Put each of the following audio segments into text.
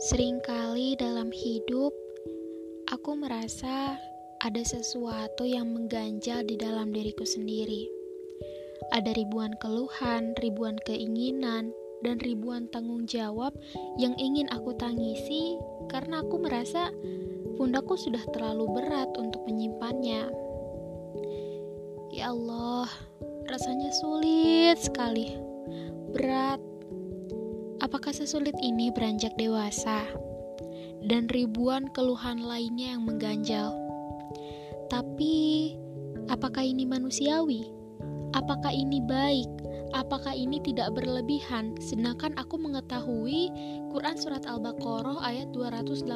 Seringkali dalam hidup, aku merasa ada sesuatu yang mengganjal di dalam diriku sendiri. Ada ribuan keluhan, ribuan keinginan, dan ribuan tanggung jawab yang ingin aku tangisi karena aku merasa pundakku sudah terlalu berat untuk menyimpannya. Ya Allah, rasanya sulit sekali. Berat Apakah sesulit ini beranjak dewasa? Dan ribuan keluhan lainnya yang mengganjal. Tapi, apakah ini manusiawi? Apakah ini baik? Apakah ini tidak berlebihan? Sedangkan aku mengetahui Quran Surat Al-Baqarah ayat 286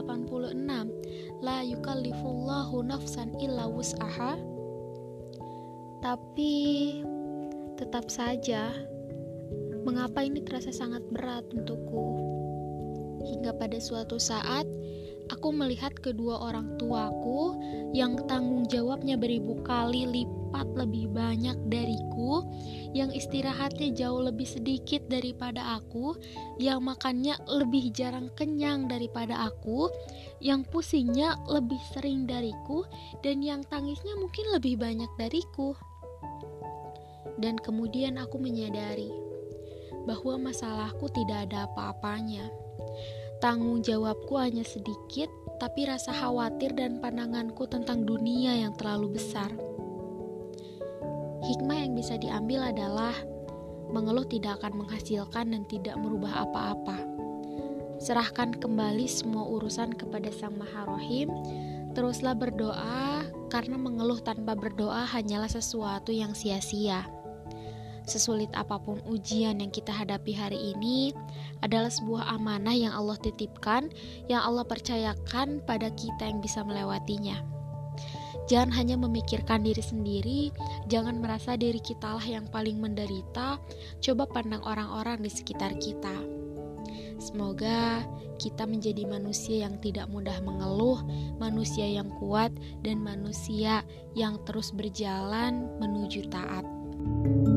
La yukallifullahu nafsan illa wus'aha Tapi tetap saja Mengapa ini terasa sangat berat untukku? Hingga pada suatu saat, aku melihat kedua orang tuaku yang tanggung jawabnya beribu kali lipat lebih banyak dariku, yang istirahatnya jauh lebih sedikit daripada aku, yang makannya lebih jarang kenyang daripada aku, yang pusingnya lebih sering dariku, dan yang tangisnya mungkin lebih banyak dariku. Dan kemudian aku menyadari bahwa masalahku tidak ada apa-apanya. Tanggung jawabku hanya sedikit, tapi rasa khawatir dan pandanganku tentang dunia yang terlalu besar. Hikmah yang bisa diambil adalah mengeluh tidak akan menghasilkan dan tidak merubah apa-apa. Serahkan kembali semua urusan kepada Sang Maha Rohim. Teruslah berdoa, karena mengeluh tanpa berdoa hanyalah sesuatu yang sia-sia. Sesulit apa pun ujian yang kita hadapi hari ini adalah sebuah amanah yang Allah titipkan, yang Allah percayakan pada kita yang bisa melewatinya. Jangan hanya memikirkan diri sendiri, jangan merasa diri kitalah yang paling menderita. Coba pandang orang-orang di sekitar kita. Semoga kita menjadi manusia yang tidak mudah mengeluh, manusia yang kuat, dan manusia yang terus berjalan menuju taat. thank you